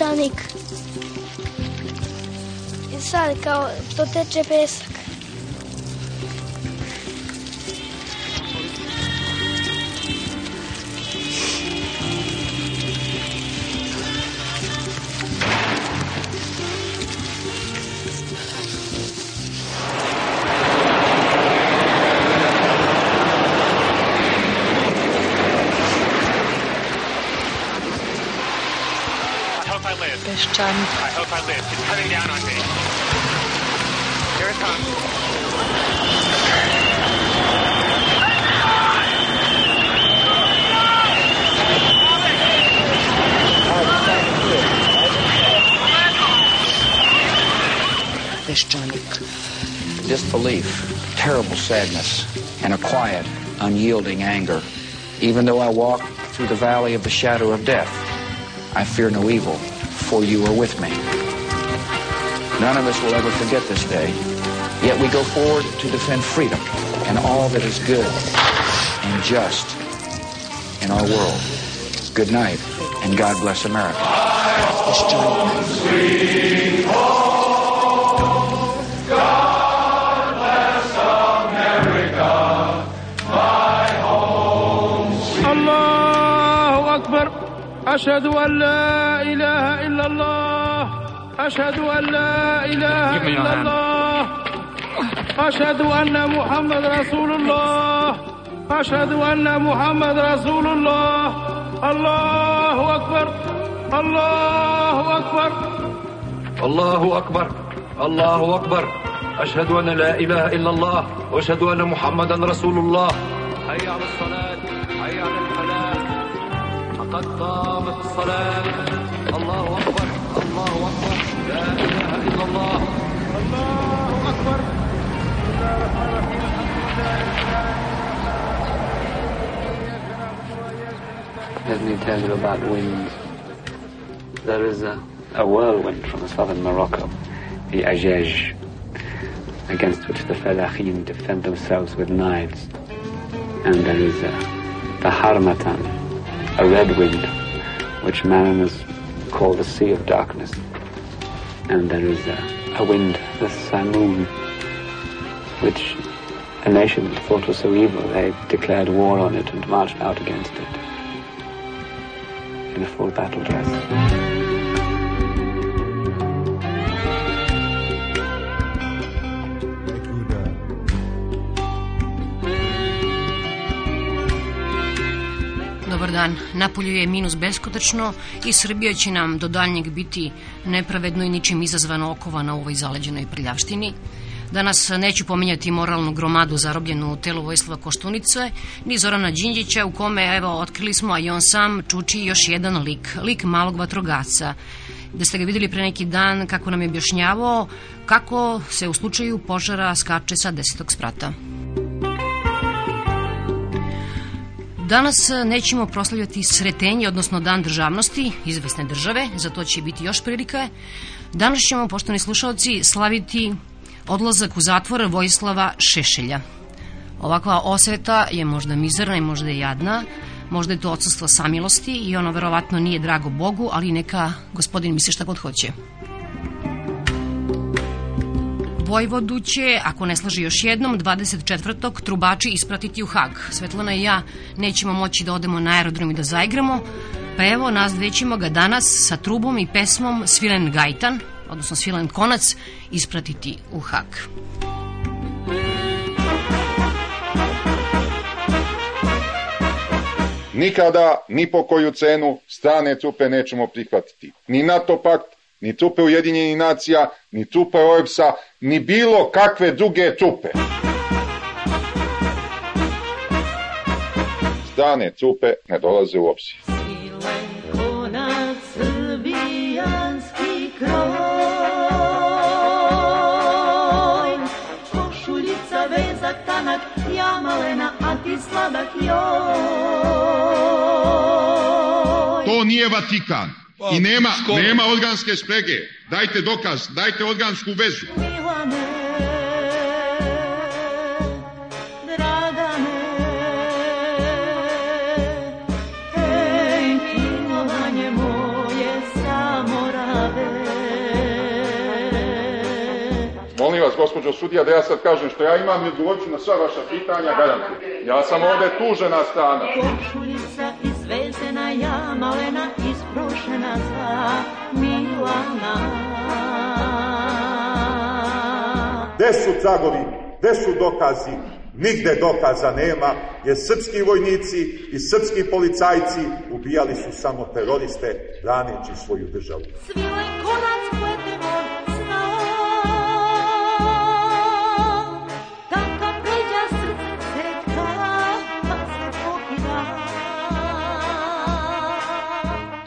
peščanik. I sad kao to teče pesak. Even though I walk through the valley of the shadow of death, I fear no evil, for you are with me. None of us will ever forget this day, yet we go forward to defend freedom and all that is good and just in our world. Good night, and God bless America. أشهد أن لا إله إلا الله. أشهد أن لا إله إلا. الله. أشهد أن محمد رسول الله. أشهد أن محمد رسول الله. الله أكبر. الله أكبر. الله أكبر. الله أكبر. أشهد أن لا إله إلا الله. وأشهد أن محمدا رسول الله. فقد قامت الصلاة الله أكبر الله أكبر لا إله إلا الله الله أكبر Let me tell you about winds. There is a, a whirlwind from southern Morocco, the Ajaj, against which the Falahim defend themselves with knives. And there is a, the Harmatan, a red wind, which mariners call the Sea of Darkness. And there is a, a wind, the Samoon, which a nation thought was so evil, they declared war on it and marched out against it in a full battle dress. Dobar dan. Napolju je minus beskotačno i Srbija će nam do daljnjeg biti nepravedno i ničim izazvano okovana u ovoj zaleđenoj prljavštini. Danas neću pominjati moralnu gromadu zarobljenu u telu Vojislava Koštunice, ni Zorana Đinđića u kome, evo, otkrili smo, a i on sam čuči još jedan lik, lik malog vatrogaca. Da ste ga videli pre neki dan kako nam je objašnjavao kako se u slučaju požara skače sa desetog sprata. Danas e, nećemo proslavljati sretenje, odnosno dan državnosti izvesne države, za to će biti još prilika. Danas ćemo, poštovani slušalci, slaviti odlazak u zatvor Vojislava Šešelja. Ovakva osveta je možda mizerna i možda je jadna, možda je to odsustvo samilosti i ono verovatno nije drago Bogu, ali neka gospodin misli šta god hoće. Vojvodu će, ako ne slaže još jednom, 24. trubači ispratiti u Hag. Svetlana i ja nećemo moći da odemo na aerodrom i da zaigramo, pa evo, nas dve ćemo ga danas sa trubom i pesmom Svilen Gajtan, odnosno Svilen Konac, ispratiti u Hag. Nikada, ni po koju cenu, strane trupe nećemo prihvatiti. Ni NATO pakt, ni trupe Ujedinjenih nacija, ni trupe OEPS-a, ni bilo kakve druge trupe. Strane trupe ne dolaze u obzir. Tanak, ja malena, a ti sladak joj To nije Vatikan. Pa, I nema, skoro. nema organske sprege. Dajte dokaz, dajte organsku vezu. Molim vas, gospođo sudija, da ja sad kažem što ja imam i odgovorit na sva vaša pitanja, garantujem. Ja sam ovde tužena strana. Košuljica izvezena ja, malena iz Gde su tragovi? Gde su dokazi? Nigde dokaza nema, jer srpski vojnici i srpski policajci ubijali su samo teroriste, braneći svoju državu. Svile konac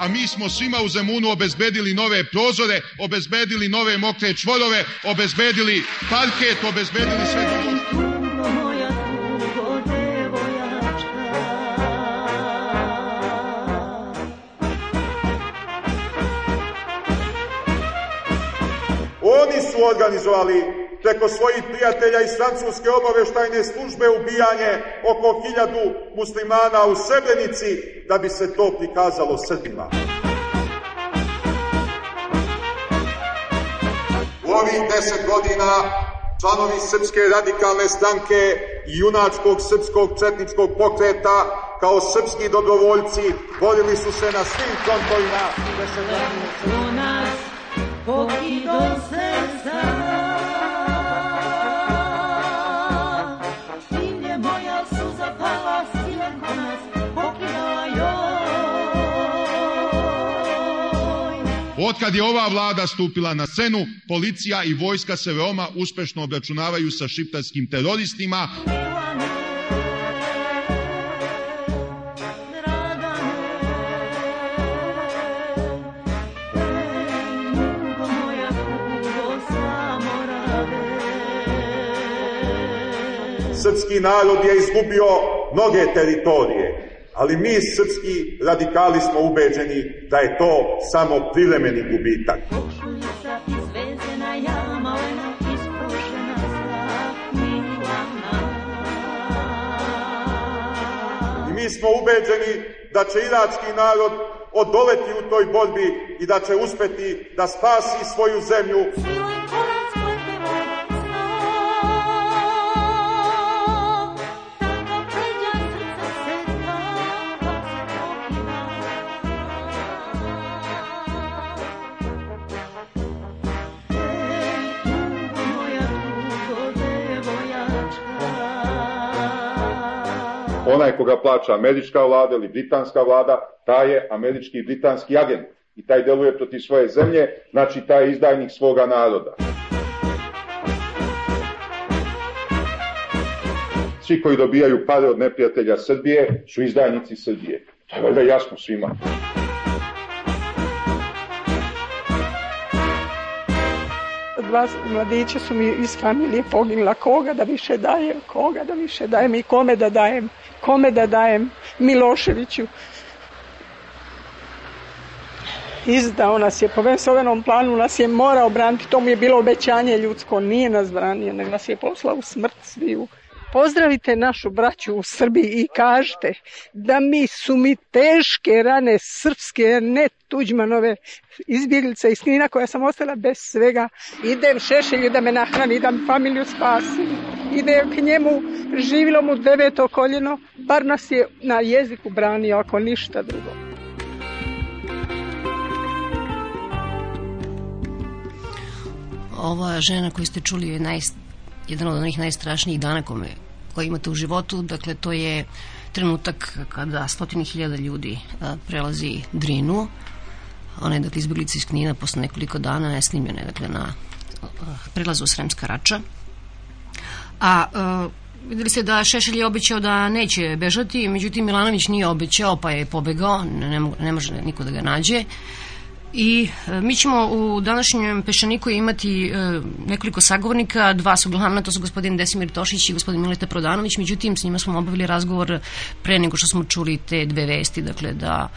A mi smo svima u Zemunu obezbedili nove prozore, obezbedili nove mokre čvorove, obezbedili parket, obezbedili sve drugo. Oni su organizovali preko svojih prijatelja iz francuske obaveštajne službe ubijanje oko hiljadu muslimana u Srebrenici da bi se to prikazalo Srbima. U ovih deset godina članovi Srpske radikalne stranke i junačkog srpskog četničkog pokreta kao srpski dobrovoljci borili su se na svim frontovima da se branimo U nas pokido srca. Sin Otkad je ova vlada stupila na scenu, policija i vojska se veoma uspešno obračunavaju sa šiptarskim teroristima. Srpski narod je izgubio mnoge teritorije, ali mi srpski radikali smo ubeđeni da je to samo privremeni gubitak. Košuljica izvezena. I mi smo ubeđeni da će irački narod odoleti u toj borbi i da će uspeti da spasi svoju zemlju. Onaj koga plaća američka vlada ili britanska vlada, taj je američki i britanski agent i taj deluje protiv svoje zemlje, znači taj je izdajnik svoga naroda. Svi koji dobijaju pare od neprijatelja Srbije su izdajnici Srbije. To je valjda jasno svima. Dva mladića su mi iz familije poginula. Koga da više dajem? Koga da više dajem? I kome da dajem? Kome da dajem? Miloševiću. Izdao nas je, po vensovenom planu nas je morao braniti, to mu je bilo obećanje ljudsko, nije nas branio, nego nas je poslao u smrt sviju. Pozdravite našu braću u Srbiji i kažite da mi su mi teške rane srpske, ne Tuđmanove izbjeglice iz Knina koja sam ostala bez svega. Idem Šešelju da me nahrani, da mi familiju spasi. Idem k njemu, živilo mu deveto koljeno, bar nas je na jeziku branio, ako ništa drugo. Ova žena koju ste čuli je naj, jedan od onih najstrašnijih dana kome, koje imate u životu. Dakle, to je trenutak kada stotini hiljada ljudi a, prelazi Drinu. Ona je, dakle, izbjeglica iz Knina posle nekoliko dana je snimljena je, dakle, na a, prelazu Sremska rača. A, a videli ste da Šešelj je obećao da neće bežati, međutim Milanović nije obećao pa je pobegao, ne, ne može niko da ga nađe. I e, mi ćemo u današnjem Pešaniku imati e, nekoliko sagovornika, dva su glavna, to su gospodin Desimir Tošić i gospodin Mileta Prodanović, međutim s njima smo obavili razgovor pre nego što smo čuli te dve vesti, dakle da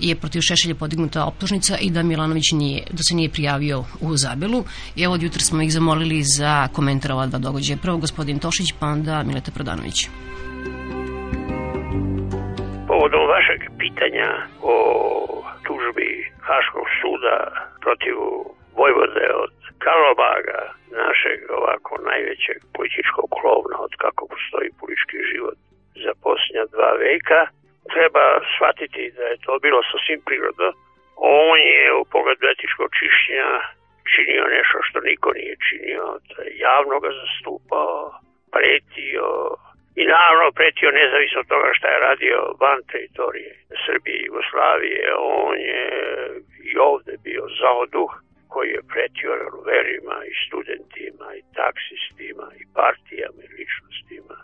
je protiv Šešelja podignuta optužnica i da Milanović nije, da se nije prijavio u Zabelu. I evo od jutra smo ih zamolili za komentar ova dva događaja. Prvo gospodin Tošić, pa onda Mileta Prodanović. Povodom vašeg pitanja o tužbi Haškog suda protiv Vojvode od Karlobaga našeg ovako najvećeg političkog klovna od kako postoji politički život za posljednja dva veka, treba shvatiti da je to bilo sasvim prirodno. On je u pogledu etičkog čišćenja činio nešto što niko nije činio, javno ga zastupao, pretio i naravno pretio nezavisno od toga šta je radio van teritorije Srbije i Jugoslavije. On je i ovde bio zaoduh koji je pretio revolverima i studentima i taksistima i partijama i ličnostima.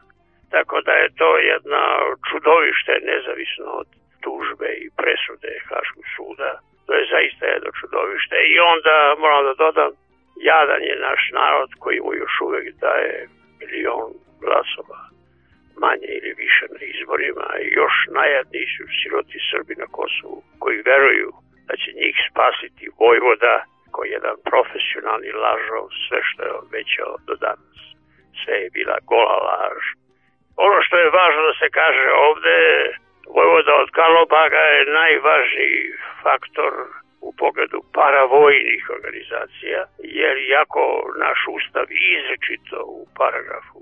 Tako da je to jedna čudovište nezavisno od tužbe i presude Haškog suda. To je zaista jedno čudovište i onda moram da dodam jadan je naš narod koji mu još uvek daje milion glasova manje ili više na izborima i još najjadniji su siroti Srbi na Kosovu koji veruju da će njih spasiti Vojvoda koji je jedan profesionalni lažov sve što je obećao do danas. Sve je bila gola laž. Ono što je važno da se kaže ovde, Vojvoda od Kalobaga je najvažniji faktor u pogledu paravojnih organizacija, jer jako naš ustav izrečito u paragrafu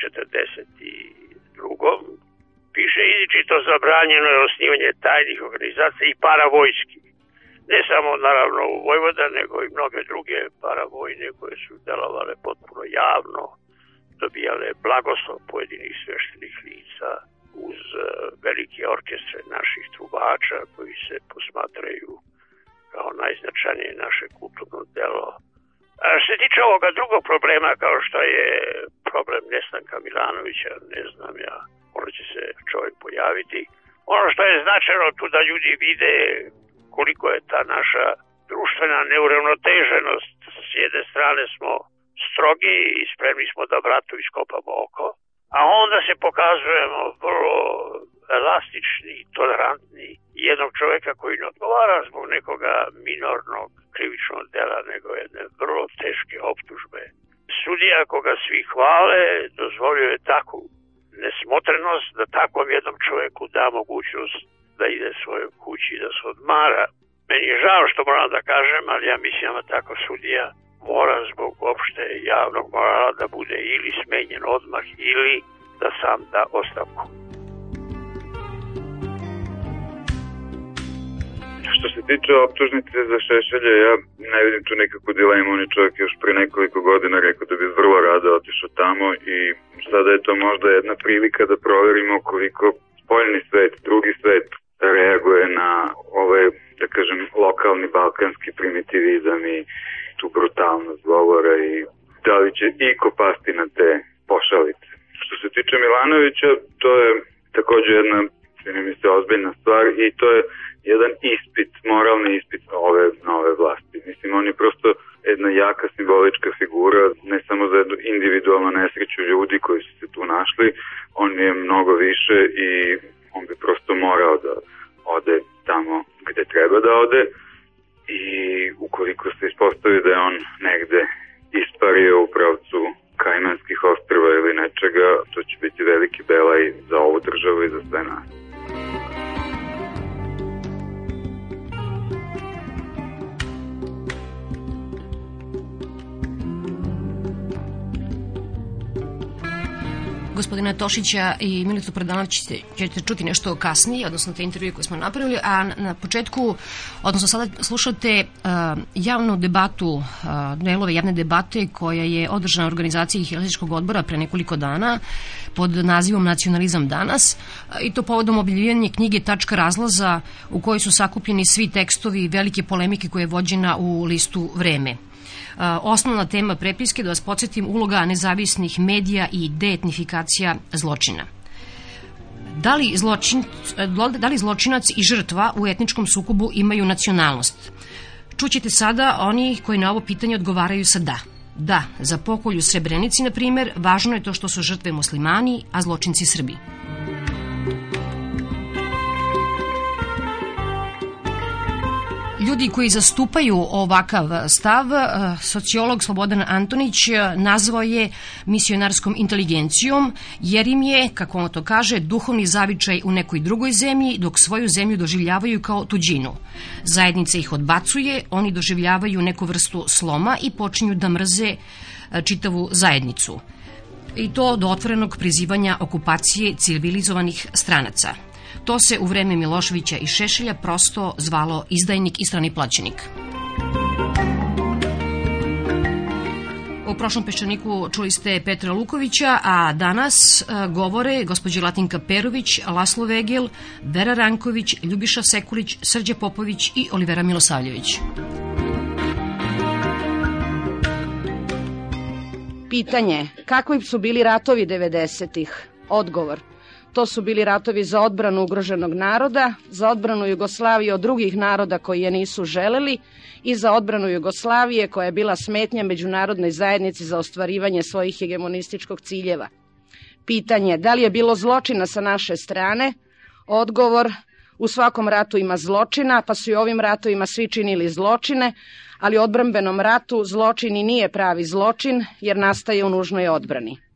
42. piše izrečito zabranjeno je osnivanje tajnih organizacija i paravojskih ne samo naravno u Vojvoda, nego i mnoge druge paravojne koje su delovale potpuno javno, dobijale blagoslov pojedinih sveštenih lica uz e, velike orkestre naših trubača koji se posmatraju kao najznačajnije naše kulturno delo. A što se tiče ovoga drugog problema kao što je problem nestanka Milanovića, ne znam ja, ono će se čovjek pojaviti. Ono što je značajno tu da ljudi vide koliko je ta naša društvena neuravnoteženost. S jedne strane smo strogi i spremni smo da bratu iskopamo oko, a onda se pokazujemo vrlo elastični, tolerantni jednog čoveka koji ne odgovara zbog nekoga minornog krivičnog dela, nego jedne vrlo teške optužbe. Sudija koga svi hvale dozvolio je takvu nesmotrenost da takvom jednom čoveku da mogućnost da ide svojoj kući da se odmara. Meni je žao što moram da kažem, ali ja mislim da tako sudija mora zbog opšte javnog morala da bude ili smenjen odmah ili da sam da ostavku. Što se tiče optužnice za Šešelja, ja ne vidim tu nekakvu dilemu, on je čovjek još pre nekoliko godina rekao da bi vrlo rado otišao tamo i sada je to možda jedna prilika da proverimo koliko spoljni svet, drugi svet reaguje na ove, da kažem, lokalni balkanski primitivizam i tu brutalnost govora i da li će iko pasti na te pošalice. Što se tiče Milanovića, to je takođe jedna, čini mi se, ozbiljna stvar i to je jedan ispit, moralni ispit ove nove vlasti. Mislim, on je prosto jedna jaka simbolička figura, ne samo za jednu individualnu nesreću ljudi koji su se tu našli, on je mnogo više i on bi prosto morao da ode tamo gde treba da ode i ukoliko se ispostavi da je on negde ispario u pravcu Kajmanskih ostrava ili nečega, to će biti veliki belaj za ovu državu i za sve nas. Gospodina Tošića i Milicu Predanović ćete čuti nešto kasnije, odnosno te intervjue koje smo napravili, a na početku, odnosno sada slušate uh, javnu debatu, uh, delove javne debate koja je održana u organizaciji Helsinškog odbora pre nekoliko dana pod nazivom Nacionalizam danas uh, i to povodom objavljivanja knjige Tačka razlaza u kojoj su sakupljeni svi tekstovi velike polemike koje je vođena u listu Vreme osnovna tema prepiske, da vas podsjetim, uloga nezavisnih medija i deetnifikacija zločina. Da li, zločin, da li zločinac i žrtva u etničkom sukobu imaju nacionalnost? Čućete sada oni koji na ovo pitanje odgovaraju sa da. Da, za pokolju Srebrenici, na primer, važno je to što su žrtve muslimani, a zločinci Srbi. Ljudi koji zastupaju ovakav stav, eh, sociolog Slobodan Antonić eh, nazvao je misionarskom inteligencijom, jer im je, kako on to kaže, duhovni zavičaj u nekoj drugoj zemlji, dok svoju zemlju doživljavaju kao tuđinu. Zajednica ih odbacuje, oni doživljavaju neku vrstu sloma i počinju da mrze čitavu zajednicu. I to do otvorenog prizivanja okupacije civilizovanih stranaca. To se u vreme Miloševića i Šešelja prosto zvalo izdajnik i strani plaćenik. U prošlom peščaniku čuli ste Petra Lukovića, a danas a, govore gospođe Latinka Perović, Laslo Vegel, Vera Ranković, Ljubiša Sekulić, Srđe Popović i Olivera Milosavljević. Pitanje, kakvi su bili ratovi 90-ih? Odgovor, to su bili ratovi za odbranu ugroženog naroda, za odbranu Jugoslavije od drugih naroda koji je nisu želeli i za odbranu Jugoslavije koja je bila smetnja međunarodnoj zajednici za ostvarivanje svojih hegemonističkog ciljeva. Pitanje, da li je bilo zločina sa naše strane? Odgovor, u svakom ratu ima zločina, pa su i ovim ratovima svi činili zločine, ali u ratu zločin i nije pravi zločin, jer nastaje u nužnoj odbrani.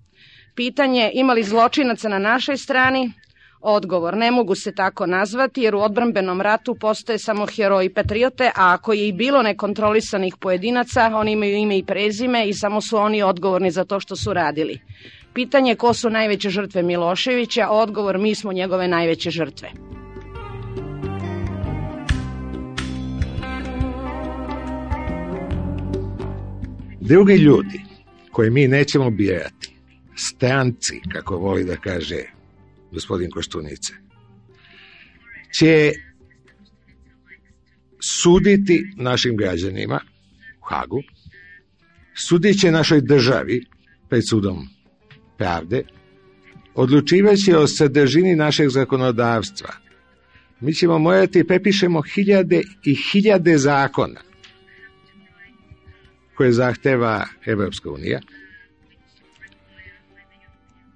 Pitanje, ima li zločinaca na našoj strani? Odgovor, ne mogu se tako nazvati jer u odbrambenom ratu postoje samo heroji patriote, a ako je i bilo nekontrolisanih pojedinaca, oni imaju ime i prezime i samo su oni odgovorni za to što su radili. Pitanje ko su najveće žrtve Miloševića, odgovor mi smo njegove najveće žrtve. Drugi ljudi koje mi nećemo birati, stranci, kako voli da kaže gospodin Koštunice, će suditi našim građanima u Hagu, sudit će našoj državi pred sudom pravde, odlučivaće o sadržini našeg zakonodavstva. Mi ćemo morati prepišemo hiljade i hiljade zakona koje zahteva Evropska unija.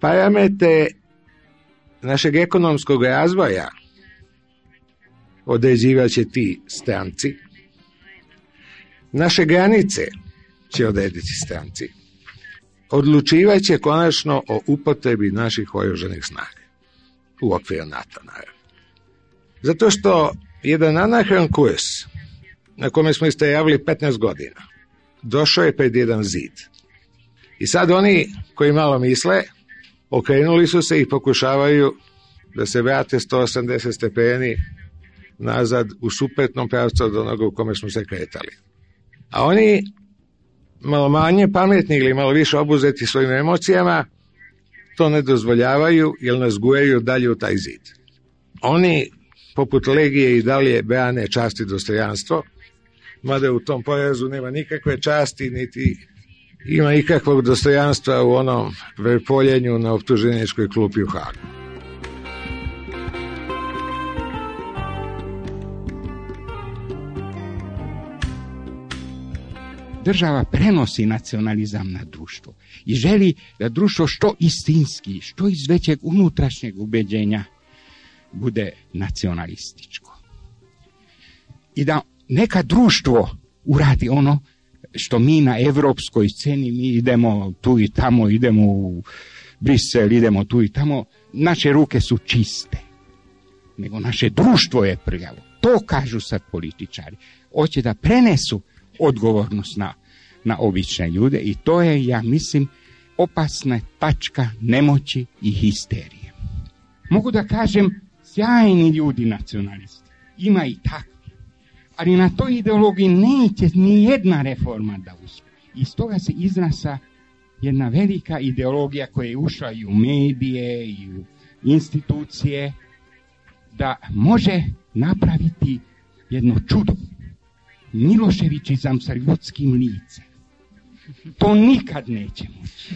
Parametre našeg ekonomskog razvoja određivaće ti stranci. Naše granice će odrediti stranci. Odlučivaće konačno o upotrebi naših oruženih snaga u okviru NATO, naravno. Zato što jedan anahran kurs na kome smo istajavili 15 godina došao je pred jedan zid. I sad oni koji malo misle, okrenuli su se i pokušavaju da se vrate 180 stepeni nazad u suprotnom pravcu od onoga u kome smo se kretali. A oni malo manje pametni ili malo više obuzeti svojim emocijama to ne dozvoljavaju jer nas gujaju dalje u taj zid. Oni poput legije i dalje brane čast i dostojanstvo, mada u tom porazu nema nikakve časti, niti ima ikakvog dostojanstva u onom verpoljenju na optuženičkoj klupi u Hagu. Država prenosi nacionalizam na društvo i želi da društvo što istinski, što iz većeg unutrašnjeg ubeđenja bude nacionalističko. I da neka društvo uradi ono što mi na evropskoj sceni, mi idemo tu i tamo, idemo u Brisel, idemo tu i tamo, naše ruke su čiste. Nego naše društvo je prljavo. To kažu sad političari. Hoće da prenesu odgovornost na, na obične ljude i to je, ja mislim, opasna tačka nemoći i histerije. Mogu da kažem, sjajni ljudi nacionalisti. Ima i takvi. Ali na toj ideologiji neće ni jedna reforma da uspije. Iz toga se izrasa jedna velika ideologija koja je ušla i u medije i u institucije da može napraviti jedno čudo. Miloševićizam sa ljudskim licem. To nikad neće moći.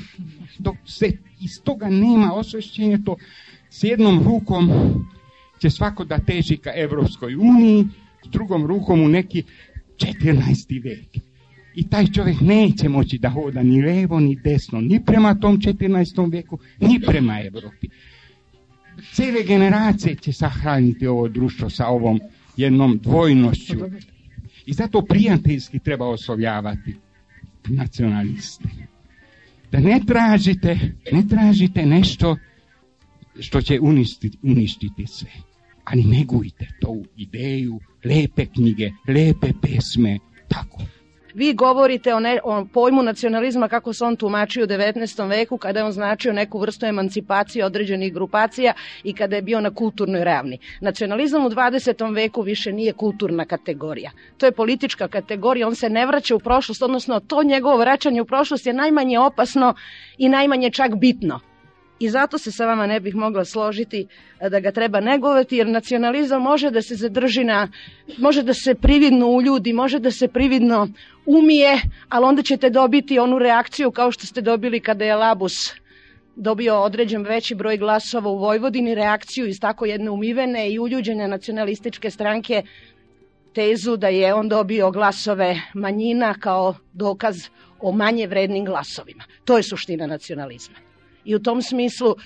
Dok se iz toga nema osvešćenja, to s jednom rukom će svako da teži ka Evropskoj uniji, drugom rukom u neki 14. vek. I taj čovjek neće moći da hoda ni levo, ni desno, ni prema tom 14. veku, ni prema Evropi. Cele generacije će sahraniti ovo društvo sa ovom jednom dvojnošću. I zato prijateljski treba oslovljavati nacionaliste. Da ne tražite, ne tražite nešto što će uništiti, uništiti sve. Ali negujte tu ideju, lepe knjige, lepe pesme, tako. Vi govorite o, ne, o pojmu nacionalizma kako se on tumači u 19. veku, kada je on značio neku vrstu emancipacije određenih grupacija i kada je bio na kulturnoj ravni. Nacionalizam u 20. veku više nije kulturna kategorija. To je politička kategorija, on se ne vraća u prošlost, odnosno to njegovo vraćanje u prošlost je najmanje opasno i najmanje čak bitno i zato se sa vama ne bih mogla složiti e, da ga treba negovati, jer nacionalizam može da se zadrži na, može da se prividno uljudi, može da se prividno umije, ali onda ćete dobiti onu reakciju kao što ste dobili kada je Labus dobio određen veći broj glasova u Vojvodini, reakciju iz tako jedne umivene i uljuđene nacionalističke stranke tezu da je on dobio glasove manjina kao dokaz o manje vrednim glasovima. To je suština nacionalizma i u tom smislu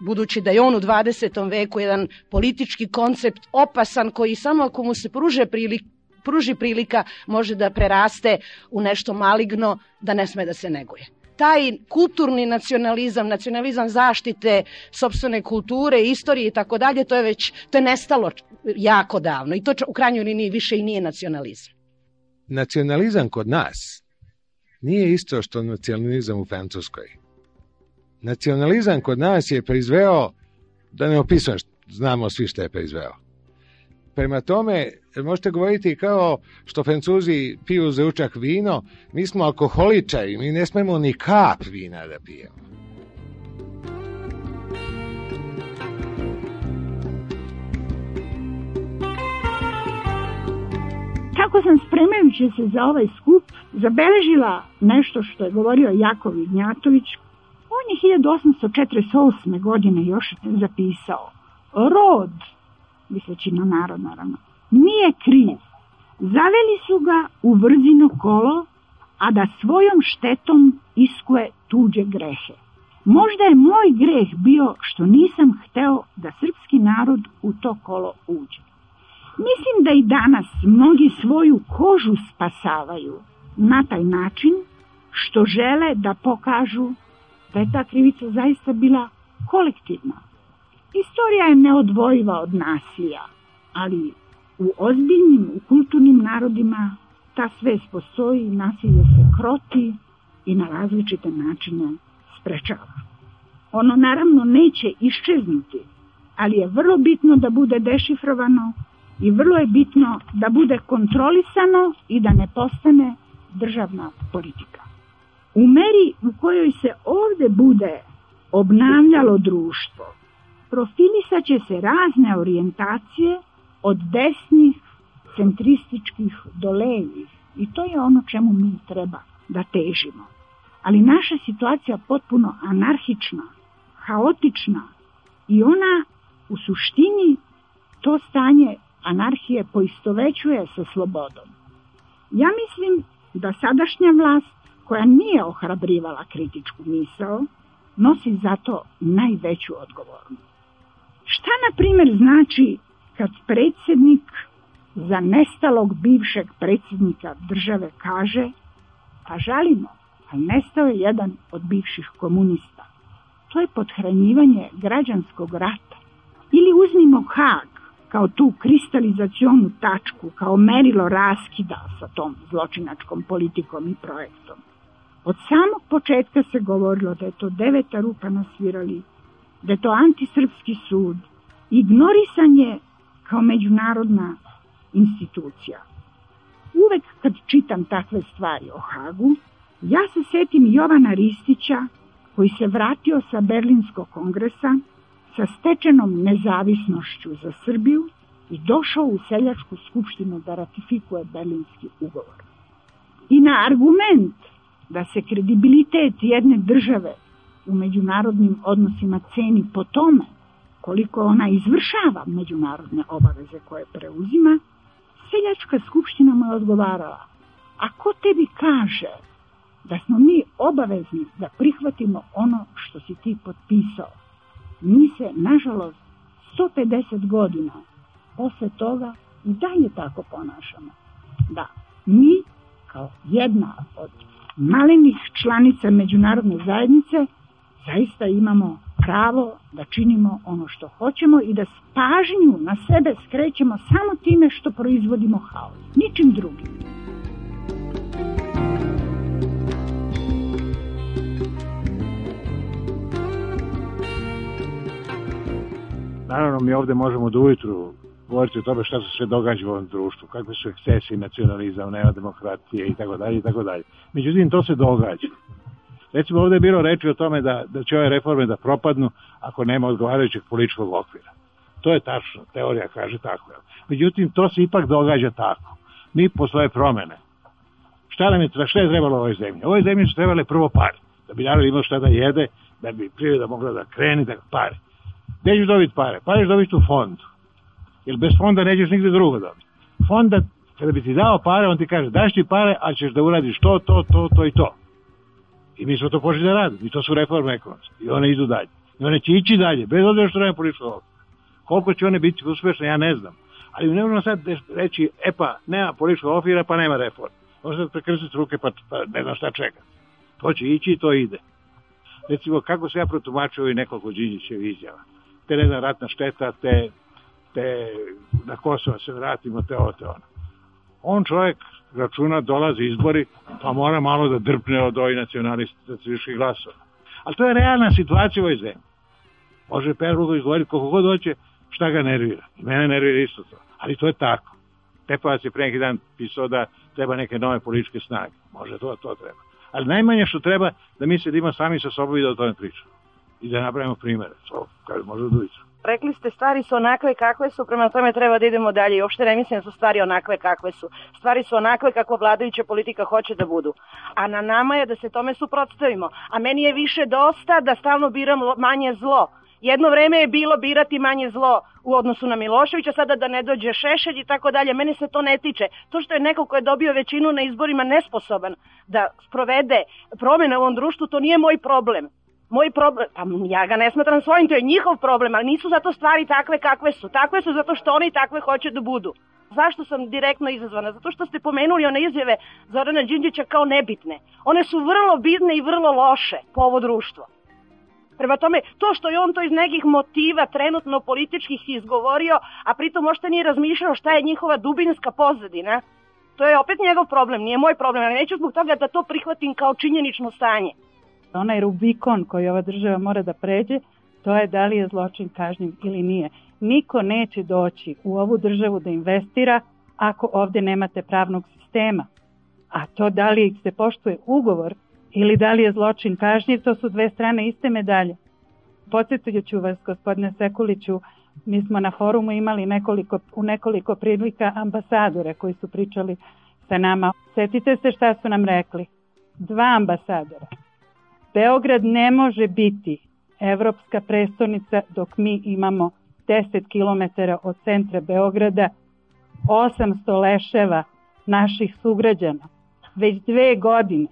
budući da je on u 20. veku jedan politički koncept opasan koji samo ako mu se pruže prilik, pruži prilika može da preraste u nešto maligno da ne sme da se neguje. Taj kulturni nacionalizam, nacionalizam zaštite sobstvene kulture, istorije i tako dalje, to je već to je nestalo jako davno i to u krajnjoj liniji više i nije nacionalizam. Nacionalizam kod nas nije isto što nacionalizam u Francuskoj Nacionalizam kod nas je proizveo, da ne opisujem, znamo svi što je proizveo. Prema tome, možete govoriti kao što Francuzi piju za učak vino, mi smo alkoholičari, mi ne smemo ni kap vina da pijemo. Kako sam spremajući se za ovaj skup zabeležila nešto što je govorio Jakov Ignjatović, On je 1848. godine još zapisao Rod, misleći na narod naravno, nije kriv. Zaveli su ga u vrzino kolo, a da svojom štetom iskuje tuđe grehe. Možda je moj greh bio što nisam hteo da srpski narod u to kolo uđe. Mislim da i danas mnogi svoju kožu spasavaju na taj način što žele da pokažu da je ta krivica zaista bila kolektivna. Istorija je neodvojiva od nasilja, ali u ozbiljnim, u kulturnim narodima ta svest postoji, nasilje se kroti i na različite načine sprečava. Ono naravno neće iščeznuti, ali je vrlo bitno da bude dešifrovano i vrlo je bitno da bude kontrolisano i da ne postane državna politika. U meri u kojoj se ovde bude obnavljalo društvo, profilisat će se razne orijentacije od desnih, centrističkih do levih i to je ono čemu mi treba da težimo. Ali naša situacija potpuno anarhična, haotična i ona u suštini to stanje anarhije poistovećuje sa slobodom. Ja mislim da sadašnja vlast koja nije ohrabrivala kritičku misao, nosi zato najveću odgovornost. Šta, na primjer, znači kad predsjednik za nestalog bivšeg predsjednika države kaže pa žalimo, a nestao je jedan od bivših komunista. To je podhranjivanje građanskog rata. Ili uzmimo Hag kao tu kristalizacionu tačku, kao merilo raskida sa tom zločinačkom politikom i projektom. Od samog početka se govorilo da je to deveta rupa na svirali, da je to antisrpski sud, ignorisanje kao međunarodna institucija. Uvek kad čitam takve stvari o Hagu, ja se setim Jovana Ristića koji se vratio sa Berlinskog kongresa sa stečenom nezavisnošću za Srbiju i došao u Seljačku skupštinu da ratifikuje Berlinski ugovor. I na argument da se kredibilitet jedne države u međunarodnim odnosima ceni po tome koliko ona izvršava međunarodne obaveze koje preuzima, Seljačka skupština mu je odgovarala, a ko tebi kaže da smo mi obavezni da prihvatimo ono što si ti potpisao? Mi se, nažalost, 150 godina posle toga i dalje tako ponašamo. Da, mi kao jedna od malenih članica međunarodne zajednice zaista imamo pravo da činimo ono što hoćemo i da pažnju na sebe skrećemo samo time što proizvodimo haos, ničim drugim. Naravno, mi ovde možemo do ujutru govoriti o tome šta se sve događa u ovom društvu, kakve su ekscesi, nacionalizam, neodemokratije i tako dalje i tako dalje. Međutim, to se događa. Recimo, ovde je bilo reči o tome da, da će ove reforme da propadnu ako nema odgovarajućeg političkog okvira. To je tačno, teorija kaže tako. Međutim, to se ipak događa tako. Mi po svoje promene. Šta nam je, šta je trebalo ovoj zemlji? Ovoj zemlji su trebale prvo pare. Da bi narod imao šta da jede, da bi privreda mogla da kreni, da pare. Gde ćeš dobiti pare? Pare ćeš dobiti u fondu. Jer bez fonda nećeš nigde drugo dobiti. Fonda, kada bi ti dao pare, on ti kaže daš ti pare, a ćeš da uradiš to, to, to, to i to. I mi smo to počeli da radimo. I to su reforme ekonomske. I one idu dalje. I one će ići dalje, bez obzira što nema političkog okvira. Koliko će one biti uspešne, ja ne znam. Ali ne možemo sad reći, e pa, nema političkog okvira, pa nema reforme. Možete prekrsiti ruke, pa, pa ne znam šta čeka. To će ići i to ide. Recimo, kako se ja protumačio i nekoliko Đinjićev izjava. Te, ne znam, ratna šteta, te, te na Kosovo se vratimo, te ovo, te ono. On čovjek računa, dolazi izbori, pa mora malo da drpne od ovih nacionalističkih glasova. Ali to je realna situacija u ovoj zemlji. Može Per Lugović govoriti koliko god hoće, šta ga nervira. I mene nervira isto to. Ali to je tako. Pepovac je pre neki dan pisao da treba neke nove političke snage. Može to, to treba. Ali najmanje što treba da mi sedimo sami sa sobom i da o tome pričamo. I da napravimo primere. To, kaže, može da ulicu. Rekli ste stvari su onakve kakve su, prema tome treba da idemo dalje. I uopšte ne mislim da su stvari onakve kakve su. Stvari su onakve kako vladajuća politika hoće da budu. A na nama je da se tome suprotstavimo. A meni je više dosta da stalno biram manje zlo. Jedno vreme je bilo birati manje zlo u odnosu na Miloševića, sada da ne dođe Šešelj i tako dalje. Mene se to ne tiče. To što je neko ko je dobio većinu na izborima nesposoban da sprovede promene u ovom društvu, to nije moj problem. Moj problem, pa ja ga ne smatram svojim, to je njihov problem, ali nisu zato stvari takve kakve su. Takve su zato što oni takve hoće da budu. Zašto sam direktno izazvana? Zato što ste pomenuli one izjave Zorana Đinđića kao nebitne. One su vrlo bitne i vrlo loše po ovo društvo. Prema tome, to što je on to iz nekih motiva trenutno političkih izgovorio, a pritom možda nije razmišljao šta je njihova dubinska pozadina, to je opet njegov problem, nije moj problem, ali neću zbog toga da to prihvatim kao činjenično stanje. Onaj Rubikon koji ova država mora da pređe, to je da li je zločin kažnjiv ili nije. Niko neće doći u ovu državu da investira ako ovde nemate pravnog sistema. A to da li se poštuje ugovor ili da li je zločin kažnjiv, to su dve strane iste medalje. Podsjetit ću vas, gospodine Sekuliću, mi smo na forumu imali nekoliko, u nekoliko prilika ambasadore koji su pričali sa nama. Setite se šta su nam rekli. Dva ambasadora. Beograd ne može biti evropska prestonica dok mi imamo 10 km od centra Beograda, 800 leševa naših sugrađana. Već dve godine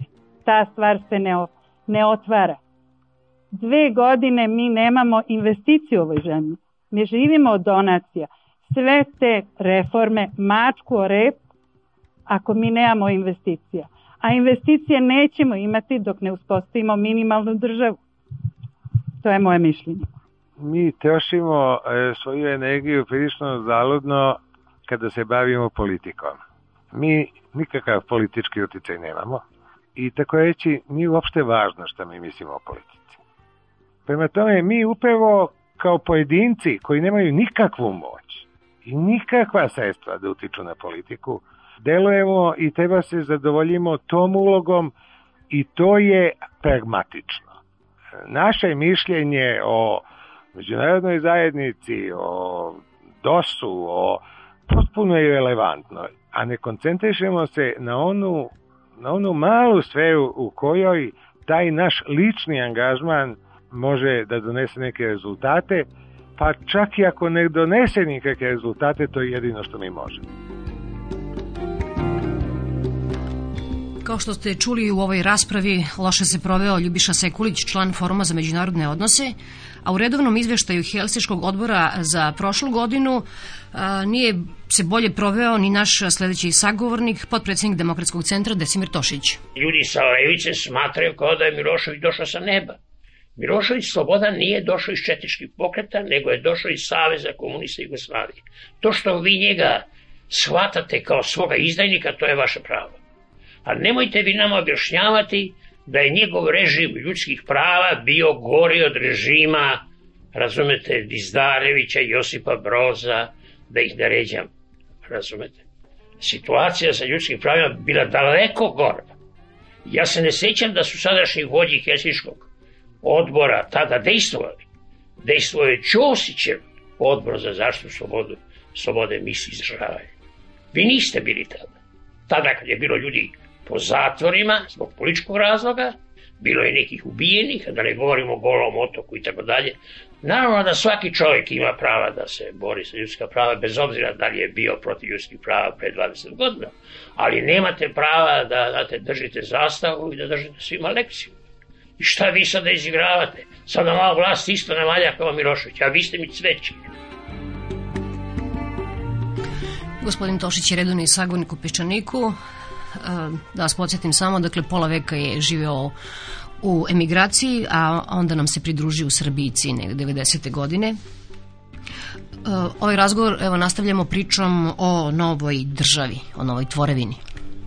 ta stvar se ne, ne otvara. Dve godine mi nemamo investiciju u ovoj zemlji. Mi živimo od donacija. Sve te reforme mačku o rep ako mi nemamo investicija. A investicije nećemo imati dok ne uspostavimo minimalnu državu. To je moje mišljenje. Mi trošimo e, svoju energiju prilično zaludno kada se bavimo politikom. Mi nikakav politički uticaj nemamo i tako reći nije uopšte važno šta mi mislimo o politici. Prema tome, mi upravo kao pojedinci koji nemaju nikakvu moć i nikakva sredstva da utiču na politiku, delujemo i treba se zadovoljimo tom ulogom i to je pragmatično. Naše mišljenje o međunarodnoj zajednici, o DOS-u, o potpuno je relevantno, a ne koncentrišemo se na onu na onu malu sferu u kojoj taj naš lični angažman može da donese neke rezultate, pa čak i ako ne donese nikakve rezultate, to je jedino što mi možemo. Kao što ste čuli u ovoj raspravi, loše se proveo Ljubiša Sekulić, član Foruma za međunarodne odnose, a u redovnom izveštaju Helsiškog odbora za prošlu godinu a, nije se bolje proveo ni naš sledeći sagovornik, potpredsednik Demokratskog centra Desimir Tošić. Ljudi sa levice smatraju kao da je Milošević došao sa neba. Milošević Slobodan nije došao iz četičkih pokreta, nego je došao iz Saveza komunista Jugoslavije. To što vi njega shvatate kao svoga izdajnika, to je vaše pravo. A nemojte vi nama objašnjavati da je njegov režim ljudskih prava bio gori od režima razumete, Dizdarevića, Josipa Broza, da ih ne ređam, razumete. Situacija sa ljudskim pravima bila daleko gora. Ja se ne sećam da su sadašnji vođi Helsinškog odbora tada dejstvovali. Dejstvovao je Ćosićev odbor za zaštitu slobodu, slobode misli izražavanja. Vi niste bili tada. Tada kad je bilo ljudi po zatvorima zbog političkog razloga, bilo je nekih ubijenih, da ne govorimo o golom otoku i tako dalje. Naravno da svaki čovjek ima prava da se bori sa ljudska prava, bez obzira da li je bio protiv ljudskih prava pre 20 godina, ali nemate prava da, da te držite zastavu i da držite svima lekciju. I šta vi sada izigravate? Sada malo vlast isto ne valja kao Milošević, a vi ste mi cveći. Gospodin Tošić je redovni sagovornik u Peščaniku. Da vas podsjetim samo, dakle pola veka je živeo u emigraciji, a onda nam se pridružio u Srbiji cine 90. godine. Ovaj razgovor, evo, nastavljamo pričom o novoj državi, o novoj tvorevini.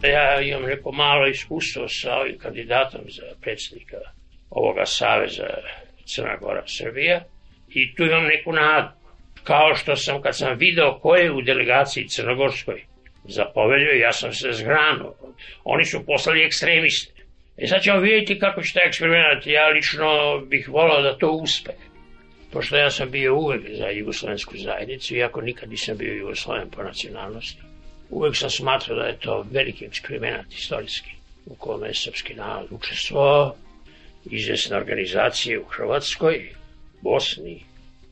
Ja imam neko malo iskustvo sa ovim kandidatom za predsjednika ovoga Saveza Crna Gora Srbija i tu imam neku nadu. Kao što sam, kad sam video ko je u delegaciji Crnogorskoj za povelju, ja sam se zgranuo. Oni su poslali ekstremiste. E sad ćemo vidjeti kako će taj eksperiment. Ja lično bih volao da to uspe. Pošto ja sam bio uvek za jugoslovensku zajednicu, iako nikad nisam bio jugosloven po nacionalnosti. Uvek sam smatrao da je to veliki eksperiment istorijski u kome je srpski narod učestvovao, izvesne organizacije u Hrvatskoj, Bosni.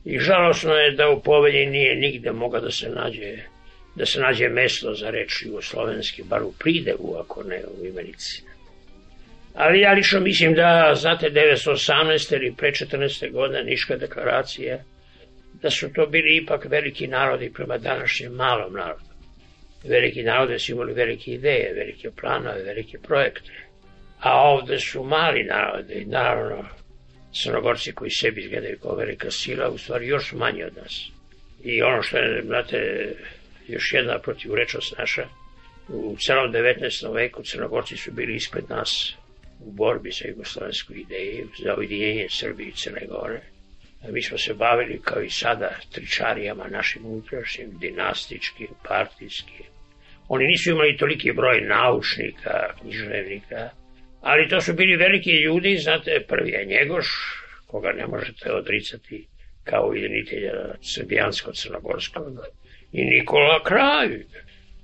I žalosno je da u povelji nije nigde mogao da se nađe da se nađe mesto za reč jugoslovenski, bar u pridevu, ako ne u imenici. Ali ja lično mislim da, znate, 1918. ili pre 14. godine Niška deklaracija, da su to bili ipak veliki narodi prema današnjem malom narodu. Veliki narode su imali velike ideje, velike planove, velike projekte. A ovde su mali narodi, naravno, crnogorci koji sebi izgledaju kao velika sila, u stvari još manji od nas. I ono što je, znate, još jedna protivrečnost naša, u celom 19. veku crnogorci su bili ispred nas u borbi za jugoslovensku ideju, za ujedinjenje Srbije i Crne Gore. Mi smo se bavili kao i sada tričarijama našim unutrašnjim, dinastičkim, partijskim. Oni nisu imali toliki broj naučnika, književnika, ali to su bili veliki ljudi, znate, prvi je Njegoš, koga ne možete odricati kao ujedinitelja srbijansko-crnogorskog, i Nikola Kralj,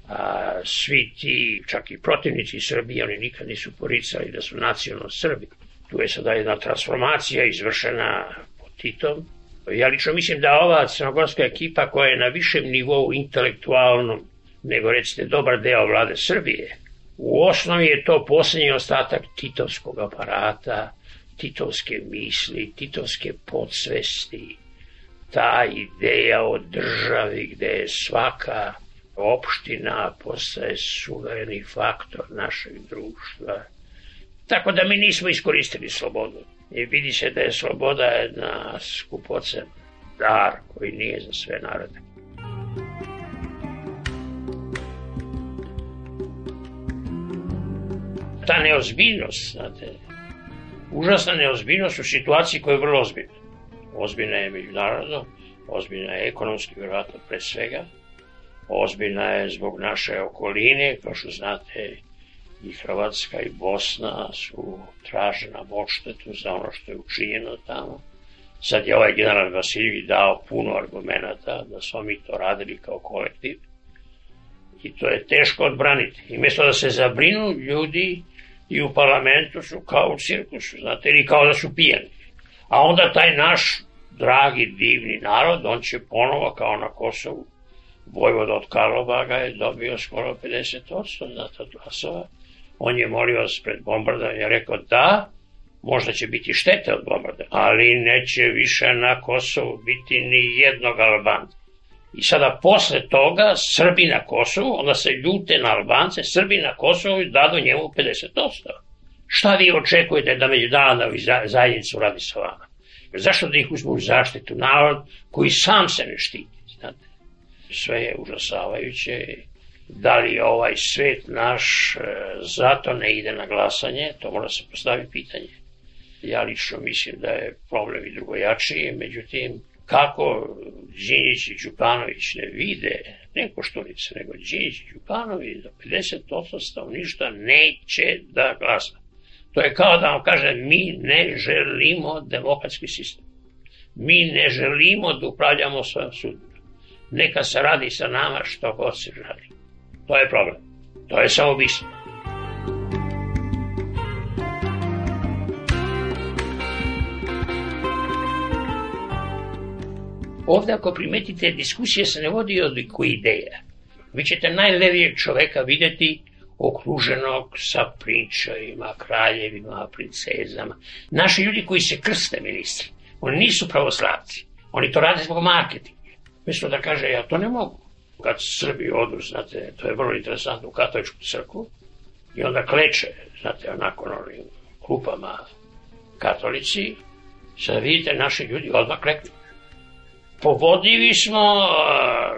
a svi ti, čak i protivnici Srbije, oni nikad nisu poricali da su nacionalno Srbi. Tu je sada jedna transformacija izvršena pod Titom. Ja lično mislim da ova crnogorska ekipa koja je na višem nivou intelektualnom nego recite dobar deo vlade Srbije, u osnovi je to poslednji ostatak titovskog aparata, titovske misli, titovske podsvesti, ta ideja o državi gde je svaka opština postaje suvereni faktor našeg društva. Tako da mi nismo iskoristili slobodu. I vidi se da je sloboda jedna skupocen dar koji nije za sve narode. Ta neozbiljnost, znate, užasna neozbiljnost u situaciji koja je vrlo ozbiljna. Ozbiljna je međunarodno, ozbiljna je ekonomski, vjerojatno pre svega, ozbiljna je zbog naše okoline, kao što znate i Hrvatska i Bosna su tražena odštetu za ono što je učinjeno tamo. Sad je ovaj general Vasiljević dao puno argumenta da smo mi to radili kao kolektiv i to je teško odbraniti. I mjesto da se zabrinu ljudi i u parlamentu su kao u cirkusu, znate, ili kao da su pijani. A onda taj naš dragi, divni narod, on će ponovo kao na Kosovu Vojvod od Karlovaga je dobio skoro 50% znata glasova. On je molio vas pred bombardovanjem, je rekao da, možda će biti štete od bombardovanja, ali neće više na Kosovu biti ni jednog Albanta. I sada posle toga Srbi na Kosovu, onda se ljute na Albance, Srbi na Kosovu dadu njemu 50%. Šta vi očekujete da međunarodna zajednica uradi sa vama? Zašto da ih uzmu u zaštitu narod koji sam se ne štiti? Znate? Sve je užasavajuće. Da li ovaj svet naš e, zato ne ide na glasanje? To mora se postavi pitanje. Ja lično mislim da je problem i drugojačiji, međutim, kako Đinjić i Đukanović ne vide, ne Koštunice, nego Đinjić i Đukanović da 50% stanovništva neće da glasa. To je kao da vam kaže, mi ne želimo demokratski sistem. Mi ne želimo da upravljamo svojom sudbinom. Neka se radi sa nama što god se želi. To je problem. To je samo bismo. Ovde ako primetite, diskusija se ne vodi od ideja. Vi ćete najlevijeg čoveka videti okruženog sa pričajima, kraljevima, princezama. Naši ljudi koji se krste, ministri, oni nisu pravoslavci. Oni to rade zbog marketinga. Mesto da kaže, ja to ne mogu. Kad Srbi odu, znate, to je vrlo interesantno u katoličku crkvu, i onda kleče, znate, onako na onim klupama katolici, sada vidite, naši ljudi odmah kleknu. Povodivi smo,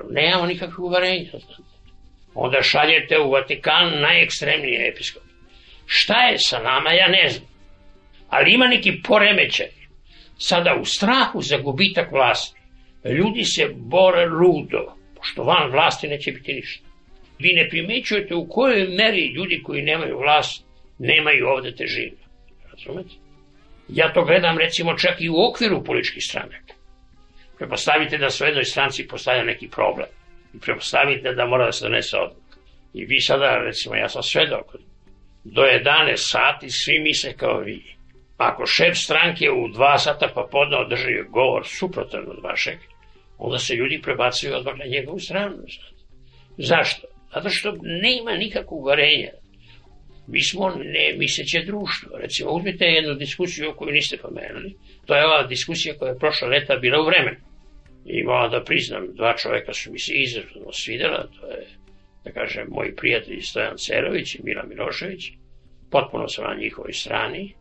nemamo nikakve uvarenja, znate onda šaljete u Vatikan najekstremnije episkop. Šta je sa nama, ja ne znam. Ali ima neki poremećaj. Sada u strahu za gubitak vlasti, ljudi se bore ludo, pošto van vlasti neće biti ništa. Vi ne primećujete u kojoj meri ljudi koji nemaju vlast nemaju ovde težinu. Razumete? Ja to gledam recimo čak i u okviru političkih stranaka. Prepostavite da su jednoj stranci postavlja neki problem i prepostavite da mora da se donese odluka. I vi sada, recimo, ja sam svedok, do 11 sati svi misle kao vi. Ako šef stranke u 2 sata pa podne održi govor suprotan od vašeg, onda se ljudi prebacuju odmah na njegovu stranu. Zašto? Zato što nema nikakvog uvarenja. Mi smo ne misleće društvo. Recimo, uzmite jednu diskusiju koju niste pomenuli. To je ova diskusija koja je prošla leta bila u vremenu. I moram da priznam, dva čoveka su mi se izrazno svidela, to je, da kažem, moj prijatelj Stojan Cerović i Mila Milošević. Potpuno sam na njihovoj strani.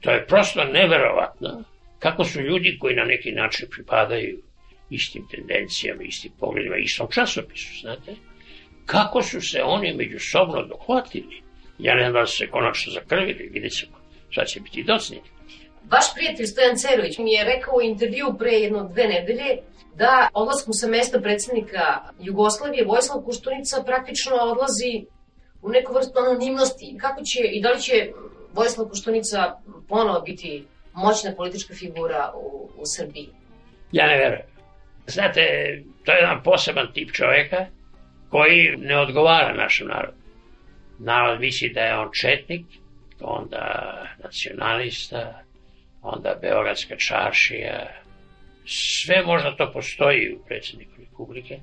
To je prosto neverovatno kako su ljudi koji na neki način pripadaju istim tendencijama, istim pogledima, istom časopisu, znate, kako su se oni međusobno dohvatili. Ja ne znam da su se konačno zakrvili, vidjet ćemo, sad će biti docnjeni. Vaš prijatelj Stojan Cerović mi je rekao u intervju pre jedno dve nedelje da odlaskom sa mesta predsednika Jugoslavije Vojislav Koštunica praktično odlazi u neku vrstu anonimnosti. Kako će i da li će Vojislav Koštunica ponovo biti moćna politička figura u, u Srbiji? Ja ne verujem. Znate, to je jedan poseban tip čoveka koji ne odgovara našem narodu. Narod misli da je on četnik, onda nacionalista, onda Beogradska čaršija, sve možda to postoji u predsjedniku Republike,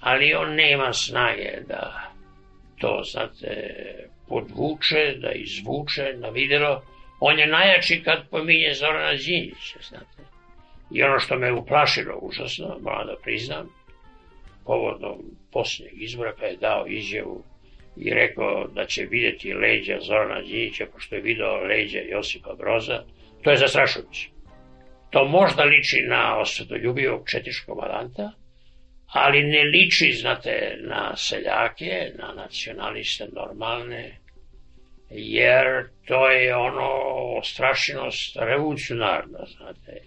ali on nema snage da to, znate, podvuče, da izvuče na videlo. On je najjači kad pominje Zorana Đinjića, znate. I ono što me uplašilo užasno, moram da priznam, povodom posljednjeg izbora kada je dao izjavu i rekao da će videti leđa Zorana Đinjića, pošto je video leđa Josipa Broza, To je zastrašujuće. To možda liči na osvetoljubivog četiškog komandanta, ali ne liči, znate, na seljake, na nacionaliste normalne, jer to je ono strašinost revolucionarna, znate,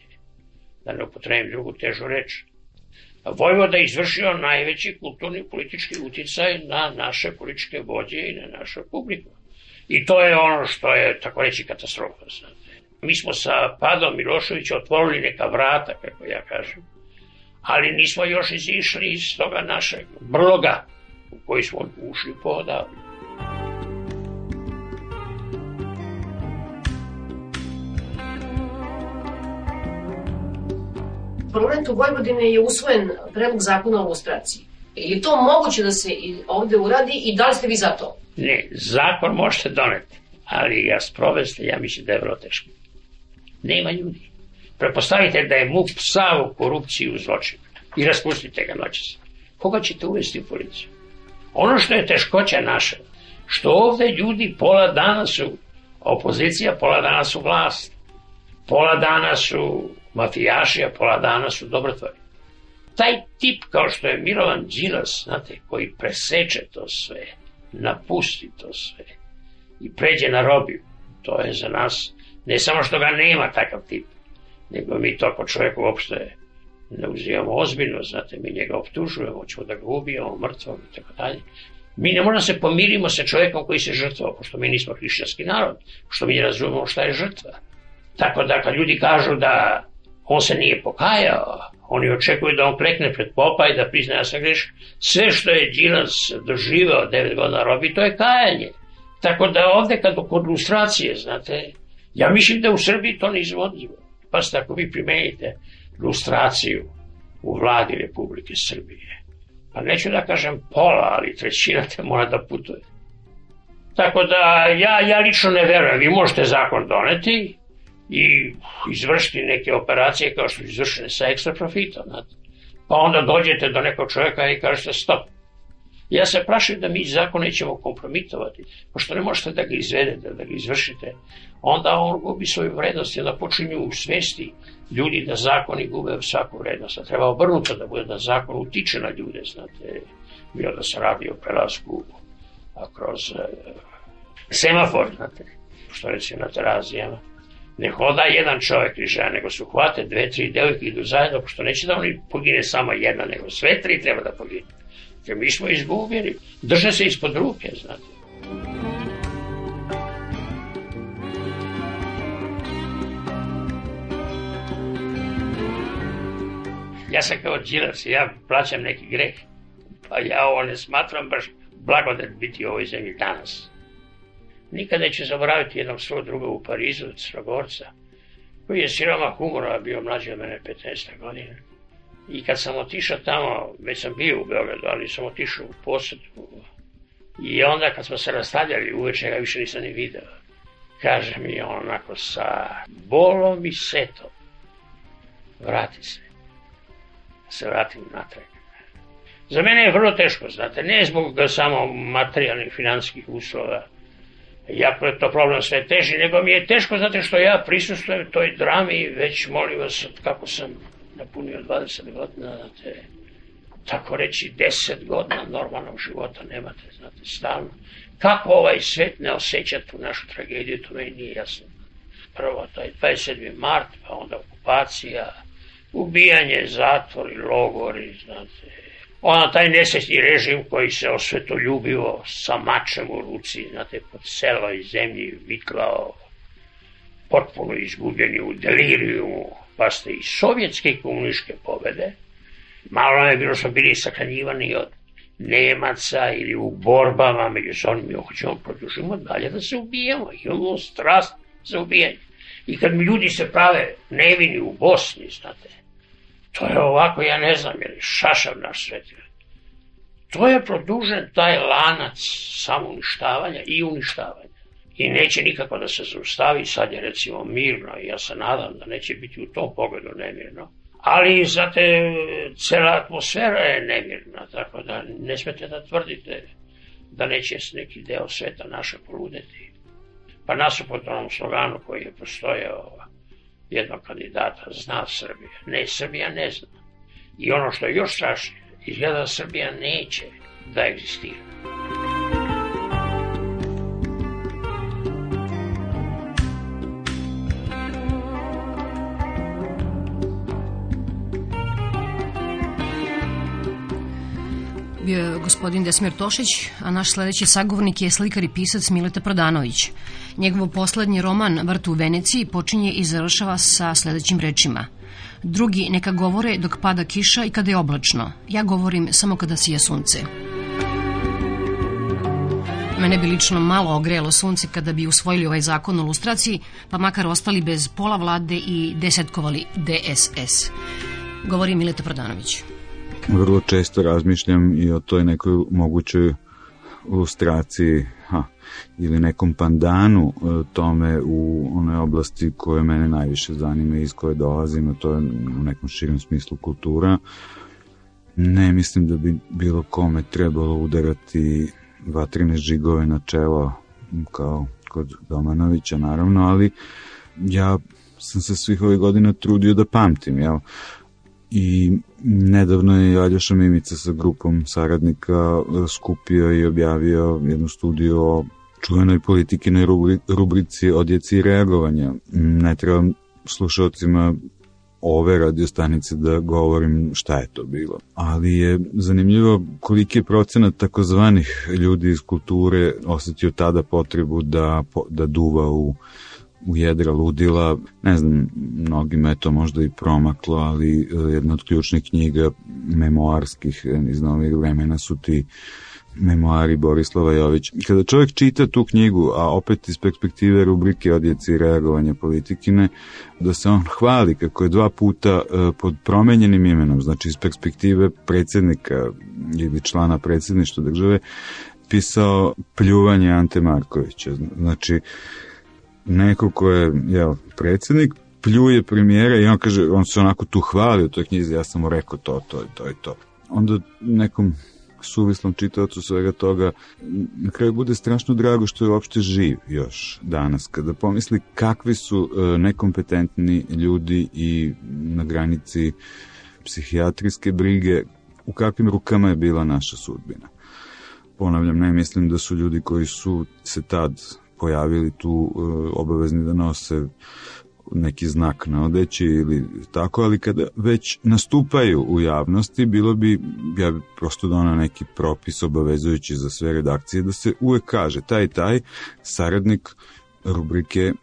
da ne upotrebim drugu težu reč. Vojvoda je izvršio najveći kulturni politički uticaj na naše političke vođe i na našu publiku. I to je ono što je, tako reći, katastrofa. Znate. Mi smo sa Padom Miloševića otvorili neka vrata, kako ja kažem, ali nismo još izišli iz toga našeg brloga u koji smo ušli pohodavno. U parlamentu Vojvodine je usvojen predlog zakona o lustraciji. Je to moguće da se ovde uradi i da li ste vi za to? Ne, zakon možete doneti, ali ga sprovesti, ja mislim da je vrlo teško. Nema ljudi. Prepostavite da je MUP psao korupciju zločinu i raspustite ga noćas. Koga ćete uvesti u policiju? Ono što je teškoća naša, što ovde ljudi pola dana su opozicija, pola dana su vlast, pola dana su mafijaši, a pola dana su dobrotvori. Taj tip kao što je Mirovan Đilas, znate, koji preseče to sve, napusti to sve i pređe na robiju, to je za nas Ne samo što ga nema takav tip, nego mi to kod čovjeka uopšte ne uzimamo ozbiljno, znate, mi njega optužujemo, ćemo da ga ubijemo, mrtvog i tako dalje. Mi ne možemo da se pomirimo sa čovjekom koji se žrtvao, pošto mi nismo hrišćanski narod, pošto mi ne razumemo šta je žrtva. Tako da kad ljudi kažu da on se nije pokajao, oni očekuju da on klekne pred popa i da prizna ja sam greš. Sve što je Đilas doživao devet godina robi, to je kajanje. Tako da ovde kad kod lustracije, znate, ja mislim da u Srbiji to ne izvodljivo. Pa ste ako vi primenite lustraciju u vladi Republike Srbije, pa neću da kažem pola, ali trećina te mora da putuje. Tako da ja, ja lično ne verujem, vi možete zakon doneti i izvršiti neke operacije kao što izvršene sa ekstra profitom. Pa onda dođete do nekog čovjeka i kažete stop. Ja se prašim da mi zakon nećemo kompromitovati, pošto ne možete da ga izvedete, da ga izvršite. Onda on gubi svoju vrednost i onda počinju u svesti ljudi da zakoni gube svaku vrednost. A treba obrnuto da bude da zakon utiče na ljude, znate, bilo da se radi o prelasku kroz e, semafor, znate, što recimo na terazijama. Ne hoda jedan čovjek ili žena, nego su hvate dve, tri devojke idu zajedno, pošto neće da oni pogine samo jedna, nego sve tri treba da pogine. Jer mi smo izgubili. Drže se ispod ruke, znate. Ja sam kao džilac, ja plaćam neki greh, pa ja ovo ne smatram baš blagodat biti u ovoj zemlji danas. Nikad neću zaboraviti jednog svog druga u Parizu, Crnogorca, koji je siroma humora, bio mlađi od mene 15 godina. I kad sam otišao tamo, već sam bio u Beogradu, ali sam otišao u posetu. I onda kad smo se rastavljali uveče, ga više nisam ni video. Kaže mi onako sa bolom i setom, vrati se. Da se vratim natrag. Za mene je vrlo teško, znate, ne zbog samo materijalnih finanskih uslova, je to problem sve teži, nego mi je teško, znate što ja prisustujem toj drami, već molim vas, kako sam napunio 20 godina, znate, tako reći 10 godina normalnog života nemate, znate, stalno. Kako ovaj svet ne osjeća tu našu tragediju, to meni nije jasno. Prvo, taj 27. mart, pa onda okupacija, ubijanje, zatvori, logori, znate, ona taj nesrećni režim koji se osvetoljubivo sa mačem u ruci, znate, pod selvoj zemlji vitlao, potpuno izgubljeni u delirijumu, pa ste i sovjetske i komunističke pobede, malo je bilo smo bili sakranjivani od Nemaca ili u borbama među sobom, mi hoćemo produžimo dalje da se ubijemo, imamo strast za ubijanje. I kad mi ljudi se prave nevini u Bosni, znate, to je ovako, ja ne znam, je li šašav naš svet. To je produžen taj lanac samouništavanja i uništavanja. I neće nikako da se zaustavi, sad je recimo mirno i ja se nadam da neće biti u tom pogledu nemirno. Ali, znate, cela atmosfera je nemirna, tako da ne smete da tvrdite da neće neki deo sveta naša poludeti. Pa nasuprot onom sloganu koji je postojao jednog kandidata, zna Srbija. Ne, Srbija ne zna. I ono što je još strašnije, izgleda da Srbija neće da egzistira. Bio je gospodin Desmir Tošić, a naš sledeći sagovornik je slikar i pisac Mileta Prodanović. Njegov poslednji roman Vrt u Veneciji počinje i završava sa sledećim rečima. Drugi neka govore dok pada kiša i kada je oblačno. Ja govorim samo kada sije sunce. Mene bi lično malo ogrelo sunce kada bi usvojili ovaj zakon o lustraciji, pa makar ostali bez pola vlade i desetkovali DSS. Govori Mileta Prodanović vrlo često razmišljam i o toj nekoj mogućoj lustraciji ha, ili nekom pandanu e, tome u onoj oblasti koje mene najviše zanima i iz koje dolazim, a to je u nekom širom smislu kultura. Ne mislim da bi bilo kome trebalo udarati vatrine žigove na čelo kao kod Domanovića naravno, ali ja sam se svih ovih godina trudio da pamtim, jel? i nedavno je Aljoša Mimica sa grupom saradnika skupio i objavio jednu studiju o čuvenoj politikinoj rubrici odjeci reagovanja. Ne trebam slušalcima ove radiostanice da govorim šta je to bilo. Ali je zanimljivo koliki je procenat takozvanih ljudi iz kulture osetio tada potrebu da, da duva u u jedra ludila, ne znam, mnogima je to možda i promaklo, ali e, jedna od ključnih knjiga memoarskih e, iz novih vremena su ti memoari Borislava Jovića. Kada čovjek čita tu knjigu, a opet iz perspektive rubrike odjeci reagovanja politikine, da se on hvali kako je dva puta e, pod promenjenim imenom, znači iz perspektive predsjednika ili člana predsjedništva države, pisao pljuvanje Ante Markovića. Znači, neko ko je jel, predsjednik, pljuje premijera i on kaže, on se onako tu hvali u toj knjizi, ja sam mu rekao to, to, to i to. Onda nekom suvislom čitavcu svega toga, na kraju bude strašno drago što je uopšte živ još danas, kada pomisli kakvi su e, nekompetentni ljudi i na granici psihijatrijske brige, u kakvim rukama je bila naša sudbina. Ponavljam, ne mislim da su ljudi koji su se tad pojavili tu e, obavezni da nose neki znak na odeći ili tako, ali kada već nastupaju u javnosti, bilo bi, ja bi prosto donao neki propis obavezujući za sve redakcije, da se uvek kaže taj taj saradnik rubrike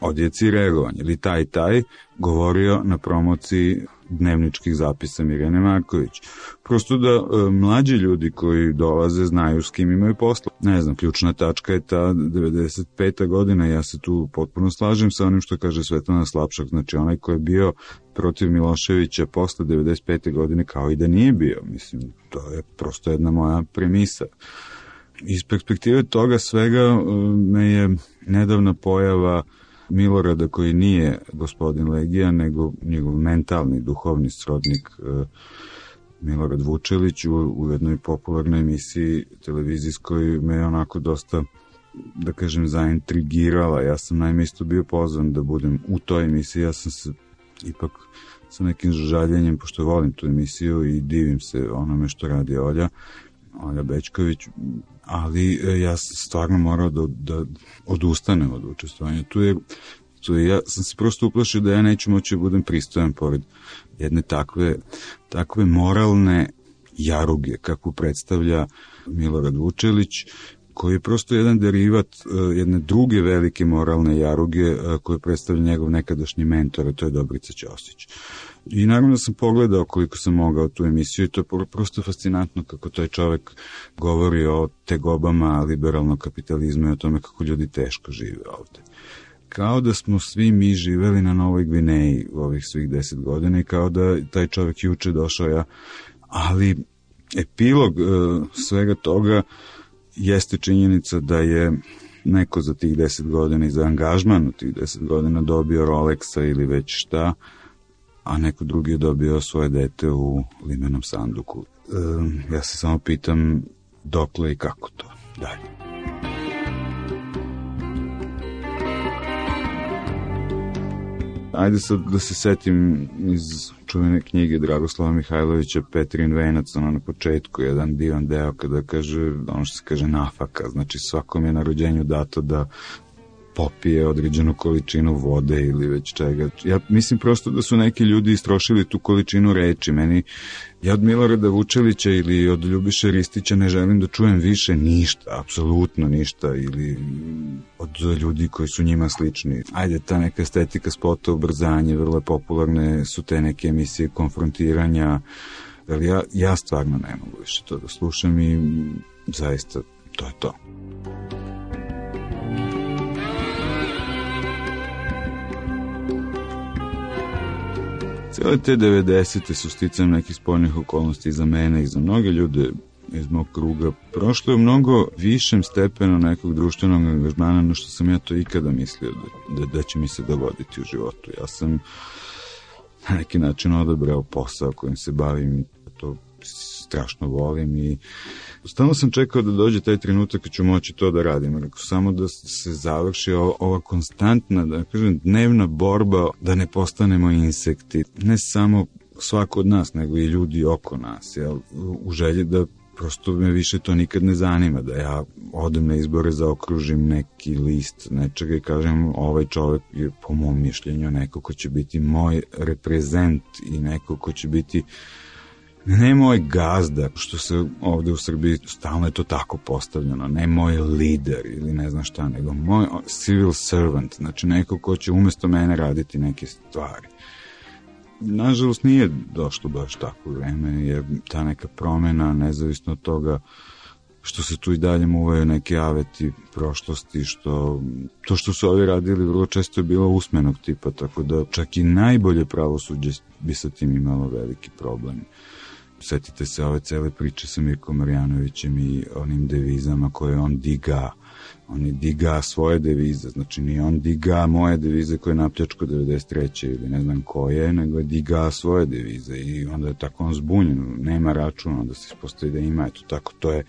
odjeci reagovanja ili taj taj govorio na promociji dnevničkih zapisa Mirjane Marković. Prosto da e, mlađi ljudi koji dolaze znaju s kim imaju posla. Ne znam, ključna tačka je ta 95. godina, ja se tu potpuno slažem sa onim što kaže Svetlana Slapšak, znači onaj ko je bio protiv Miloševića posle 95. godine kao i da nije bio, mislim, to je prosto jedna moja premisa. Iz perspektive toga svega e, me je nedavna pojava Milorada koji nije gospodin Legija, nego njegov mentalni, duhovni srodnik e, Milorad Vučelić u, u jednoj popularnoj emisiji televizijskoj me je onako dosta da kažem zaintrigirala. Ja sam naime isto bio pozvan da budem u toj emisiji, ja sam se ipak sa nekim žaljenjem, pošto volim tu emisiju i divim se onome što radi Olja, Olja Bečković, ali e, ja sam stvarno morao da, da odustanem od učestvovanja. Tu je, tu je, ja sam se prosto uplašio da ja neću moći da budem pristojan pored jedne takve, takve moralne jaruge, kako predstavlja Milorad Vučelić, koji je prosto jedan derivat uh, jedne druge velike moralne jaruge uh, koje predstavlja njegov nekadašnji mentor, a to je Dobrica Ćosić. I naravno da sam pogledao koliko sam mogao tu emisiju i to je prosto fascinantno kako taj čovek govori o tegobama liberalnog kapitalizma i o tome kako ljudi teško žive ovde. Kao da smo svi mi živeli na Novoj Gvineji u ovih svih deset godina i kao da taj čovek juče došao ja, ali epilog uh, svega toga jeste činjenica da je neko za tih deset godina i za angažman u tih deset godina dobio Rolexa ili već šta, a neko drugi je dobio svoje dete u limenom sanduku. E, ja se samo pitam dokle i kako to dalje. Ajde sad da se setim iz čuvene knjige Dragoslava Mihajlovića Petrin Venac, ono na početku, jedan divan deo kada kaže, ono što se kaže nafaka, znači svakom je na rođenju dato da popije određenu količinu vode ili već čega. Ja mislim prosto da su neki ljudi istrošili tu količinu reči. Meni, ja od Milorada Vučelića ili od Ljubiše Ristića ne želim da čujem više ništa, apsolutno ništa, ili od ljudi koji su njima slični. Ajde, ta neka estetika spota, ubrzanje, vrlo popularne su te neke emisije konfrontiranja, ali ja, ja stvarno ne mogu više to da slušam i zaista to je to. Cijele te 90. su sticam nekih spoljnih okolnosti za mene i za mnoge ljude iz mog kruga prošlo je mnogo višem stepenu nekog društvenog angažmana no što sam ja to ikada mislio da, da, da će mi se dogoditi u životu. Ja sam na neki način odabrao posao kojim se bavim, to strašno volim i stalno sam čekao da dođe taj trenutak kad ću moći to da radim. Rekao, samo da se završi ova konstantna, da kažem, dnevna borba da ne postanemo insekti. Ne samo svako od nas, nego i ljudi oko nas, jel, u želji da prosto me više to nikad ne zanima, da ja odem na izbore, zaokružim neki list nečega i kažem ovaj čovek je po mom mišljenju neko ko će biti moj reprezent i neko ko će biti ne moj gazda, što se ovde u Srbiji stalno je to tako postavljeno, ne moj lider ili ne znam šta, nego moj civil servant, znači neko ko će umesto mene raditi neke stvari nažalost nije došlo baš tako vreme, jer ta neka promena, nezavisno od toga što se tu i dalje muvaju neki aveti prošlosti, što to što su ovi radili vrlo često je bilo usmenog tipa, tako da čak i najbolje pravosuđe bi sa tim imalo veliki problem. Setite se ove cele priče sa Mirkom Marjanovićem i onim devizama koje on diga, on je diga svoje devize, znači nije on diga moje devize koje je napljačko 93. ili ne znam koje, nego je diga svoje devize i onda je tako on zbunjen, nema računa, da se ispostavi da ima, eto tako to je,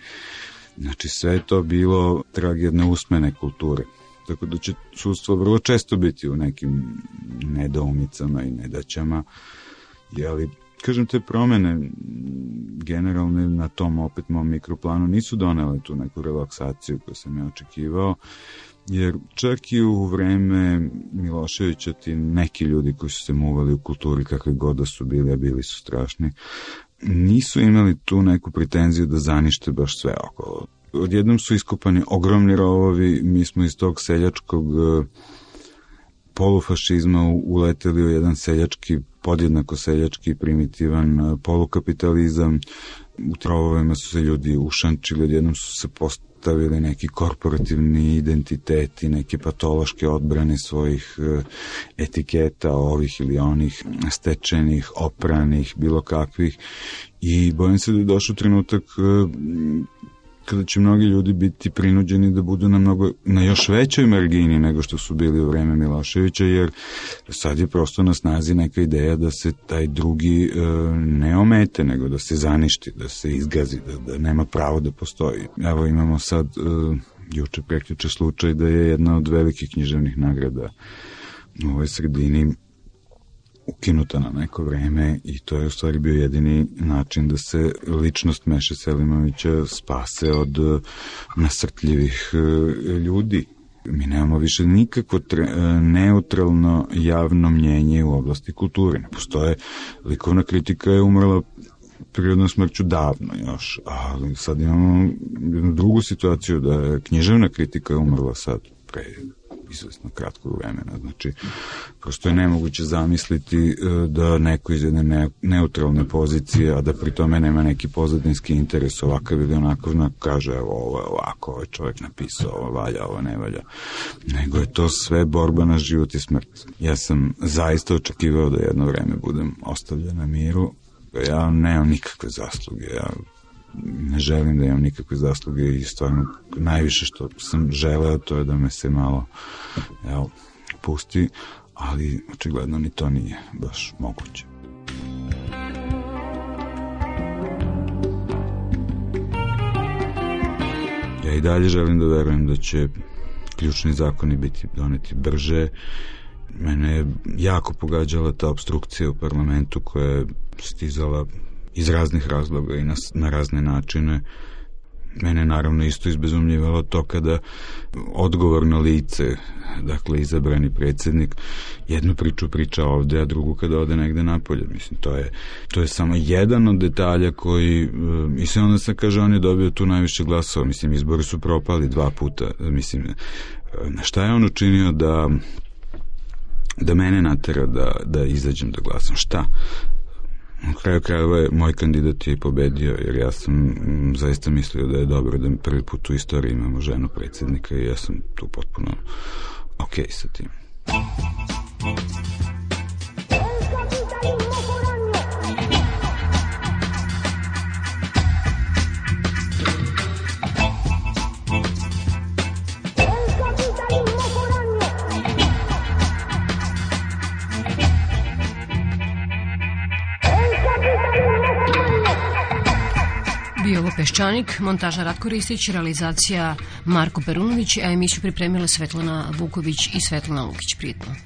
znači sve je to bilo trag jedne usmene kulture. Tako da će sudstvo vrlo često biti u nekim nedoumicama i nedaćama, jeli kažem, te promene generalne na tom opet mom mikroplanu nisu donele tu neku relaksaciju koju sam ja očekivao, jer čak i u vreme Miloševića ti neki ljudi koji su se muvali u kulturi kakve god da su bili, a bili su strašni, nisu imali tu neku pretenziju da zanište baš sve okolo. Odjednom su iskopani ogromni rovovi, mi smo iz tog seljačkog polufašizma uleteli u jedan seljački, podjednako seljački, primitivan e, polukapitalizam. U trovovima su se ljudi ušančili, odjednom su se postavili neki korporativni identiteti, neke patološke odbrane svojih e, etiketa, ovih ili onih, stečenih, opranih, bilo kakvih. I bojim se da je došao trenutak e, kada će mnogi ljudi biti prinuđeni da budu na, mnogo, na još većoj margini nego što su bili u vreme Miloševića, jer sad je prosto na snazi neka ideja da se taj drugi e, ne omete, nego da se zaništi, da se izgazi, da, da nema pravo da postoji. Evo imamo sad e, juče preključe slučaj da je jedna od velikih književnih nagrada u ovoj sredini ukinuta na neko vreme i to je u stvari bio jedini način da se ličnost Meše Selimovića spase od e, nasrtljivih e, ljudi. Mi nemamo više nikakvo tre, e, neutralno javno mnjenje u oblasti kulture. Ne postoje, likovna kritika je umrla prirodnom smrću davno još, ali sad imamo jednu drugu situaciju da je književna kritika je umrla sad pre izvesno kratkog vremena. Znači, prosto je nemoguće zamisliti e, da neko iz jedne neutralne pozicije, a da pri tome nema neki pozadinski interes ovakav ili onakav, kaže evo ovo je ovako, ovo je čovjek napisao, ovo valja, ovo ne valja. Nego je to sve borba na život i smrt. Ja sam zaista očekivao da jedno vreme budem ostavljen na miru, ja nemam nikakve zasluge, ja ne želim da imam nikakve zasluge i stvarno najviše što sam želeo to je da me se malo evo, pusti, ali očigledno ni to nije baš moguće. Ja i dalje želim da verujem da će ključni zakoni biti doneti brže. Mene je jako pogađala ta obstrukcija u parlamentu koja je stizala iz raznih razloga i na, na razne načine. Mene naravno isto izbezumljivalo to kada odgovorno lice, dakle izabrani predsednik, jednu priču priča ovde, a drugu kada ode negde napolje. Mislim, to je, to je samo jedan od detalja koji, i se onda se kaže, on je dobio tu najviše glasova. Mislim, izbori su propali dva puta. Mislim, na šta je on učinio da da mene natera da, da izađem da glasam. Šta? Na kraju krajeva je moj kandidat je pobedio, jer ja sam m, zaista mislio da je dobro da prvi put u istoriji imamo ženu predsednika i ja sam tu potpuno ok sa tim. Jovo Peščanik, montaža Ratko Ristić, realizacija Marko Perunović, a emisiju pripremila Svetlana Vuković i Svetlana Lukić Prijetno.